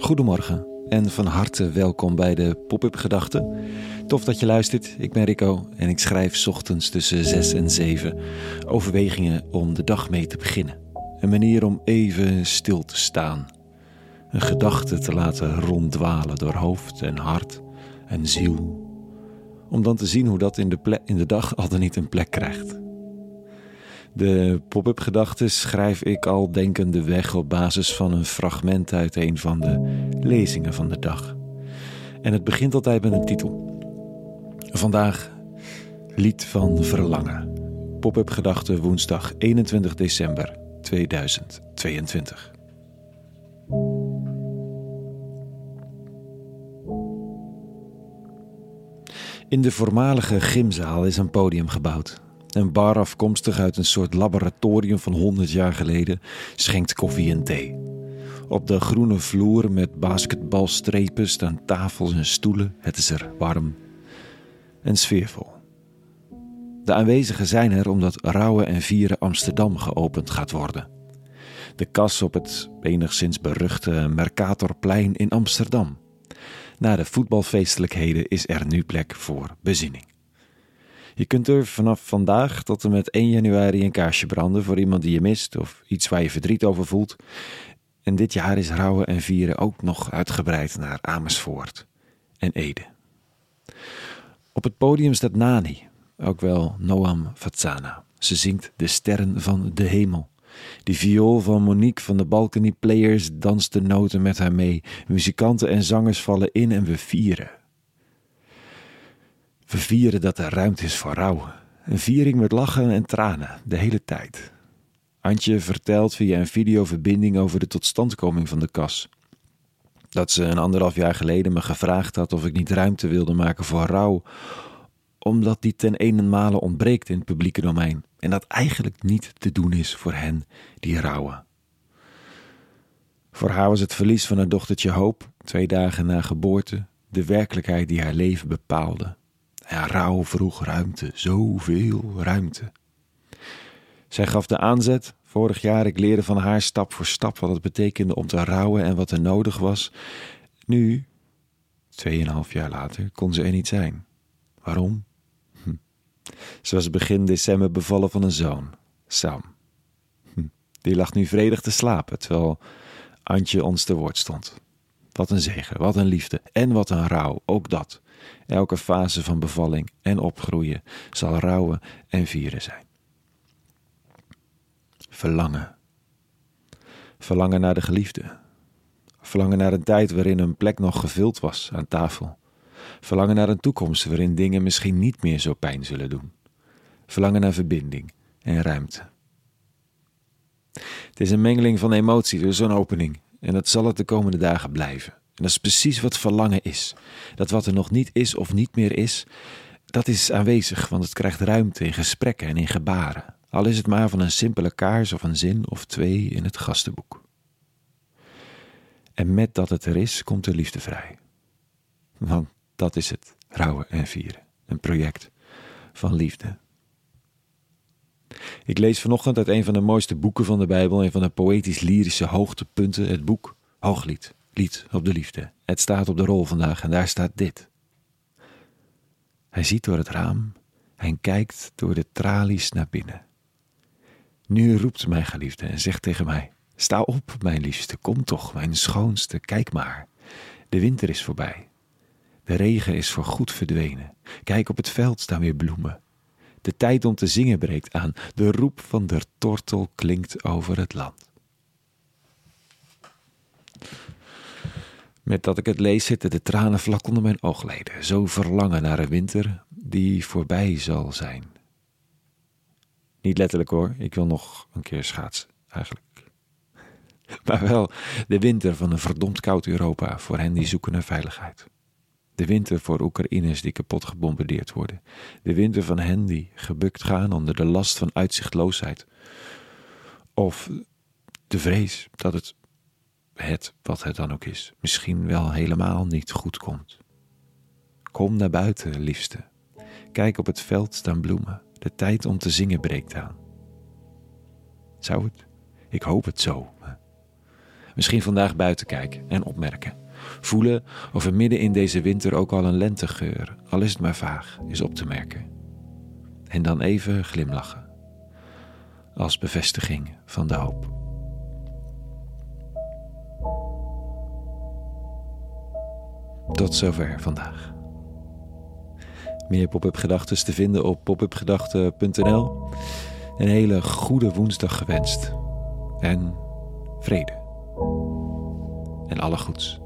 Goedemorgen en van harte welkom bij de Pop-up Gedachten. Tof dat je luistert. Ik ben Rico en ik schrijf ochtends tussen 6 en 7 overwegingen om de dag mee te beginnen. Een manier om even stil te staan. Een gedachte te laten ronddwalen door hoofd en hart en ziel. Om dan te zien hoe dat in de, in de dag al dan niet een plek krijgt. De pop-up gedachten schrijf ik al denkende weg op basis van een fragment uit een van de lezingen van de dag. En het begint altijd met een titel. Vandaag Lied van Verlangen. Pop-up gedachten woensdag 21 december 2022. In de voormalige gymzaal is een podium gebouwd. Een bar afkomstig uit een soort laboratorium van 100 jaar geleden schenkt koffie en thee. Op de groene vloer met basketbalstrepen staan tafels en stoelen. Het is er warm en sfeervol. De aanwezigen zijn er omdat Rouwen en Vieren Amsterdam geopend gaat worden. De kas op het enigszins beruchte Mercatorplein in Amsterdam. Na de voetbalfeestelijkheden is er nu plek voor bezinning. Je kunt er vanaf vandaag tot en met 1 januari een kaarsje branden voor iemand die je mist of iets waar je verdriet over voelt. En dit jaar is rouwen en vieren ook nog uitgebreid naar Amersfoort en Ede. Op het podium staat Nani, ook wel Noam Fatsana. Ze zingt De Sterren van de Hemel. Die viool van Monique van de Balcony Players danst de noten met haar mee. Muzikanten en zangers vallen in en we vieren. We vieren dat er ruimte is voor rouw. Een viering met lachen en tranen, de hele tijd. Antje vertelt via een videoverbinding over de totstandkoming van de kas. Dat ze een anderhalf jaar geleden me gevraagd had of ik niet ruimte wilde maken voor rouw, omdat die ten ene ontbreekt in het publieke domein en dat eigenlijk niet te doen is voor hen die rouwen. Voor haar was het verlies van haar dochtertje Hoop, twee dagen na geboorte, de werkelijkheid die haar leven bepaalde. Ja, rouw vroeg ruimte, zoveel ruimte. Zij gaf de aanzet. Vorig jaar ik leerde van haar stap voor stap wat het betekende om te rouwen en wat er nodig was. Nu, tweeënhalf jaar later, kon ze er niet zijn. Waarom? Hm. Ze was begin december bevallen van een zoon, Sam. Hm. Die lag nu vredig te slapen, terwijl Antje ons te woord stond. Wat een zegen, wat een liefde en wat een rouw, ook dat. Elke fase van bevalling en opgroeien zal rouwen en vieren zijn. Verlangen. Verlangen naar de geliefde. Verlangen naar een tijd waarin een plek nog gevuld was aan tafel. Verlangen naar een toekomst waarin dingen misschien niet meer zo pijn zullen doen. Verlangen naar verbinding en ruimte. Het is een mengeling van emotie door zo'n opening en dat zal het de komende dagen blijven. En dat is precies wat verlangen is. Dat wat er nog niet is of niet meer is, dat is aanwezig, want het krijgt ruimte in gesprekken en in gebaren. Al is het maar van een simpele kaars of een zin of twee in het gastenboek. En met dat het er is, komt de liefde vrij. Want dat is het, rouwen en vieren. Een project van liefde. Ik lees vanochtend uit een van de mooiste boeken van de Bijbel, een van de poëtisch-lyrische hoogtepunten, het boek Hooglied lied op de liefde. Het staat op de rol vandaag en daar staat dit. Hij ziet door het raam en kijkt door de tralies naar binnen. Nu roept mijn geliefde en zegt tegen mij: Sta op, mijn liefste, kom toch, mijn schoonste, kijk maar. De winter is voorbij. De regen is voor goed verdwenen. Kijk, op het veld staan weer bloemen. De tijd om te zingen breekt aan. De roep van de tortel klinkt over het land. Met dat ik het lees zitten de tranen vlak onder mijn oogleden. Zo verlangen naar een winter die voorbij zal zijn. Niet letterlijk hoor, ik wil nog een keer schaatsen, eigenlijk. Maar wel de winter van een verdomd koud Europa voor hen die zoeken naar veiligheid. De winter voor Oekraïners die kapot gebombardeerd worden. De winter van hen die gebukt gaan onder de last van uitzichtloosheid. Of de vrees dat het het, wat het dan ook is, misschien wel helemaal niet goed komt. Kom naar buiten, liefste. Kijk op het veld staan bloemen. De tijd om te zingen breekt aan. Zou het? Ik hoop het zo. Misschien vandaag buiten kijken en opmerken. Voelen of er midden in deze winter ook al een lentegeur, al is het maar vaag, is op te merken. En dan even glimlachen. Als bevestiging van de hoop. Tot zover vandaag. Meer pop-up gedachten te vinden op popupgedachten.nl. Een hele goede woensdag gewenst. En vrede. En alle goeds.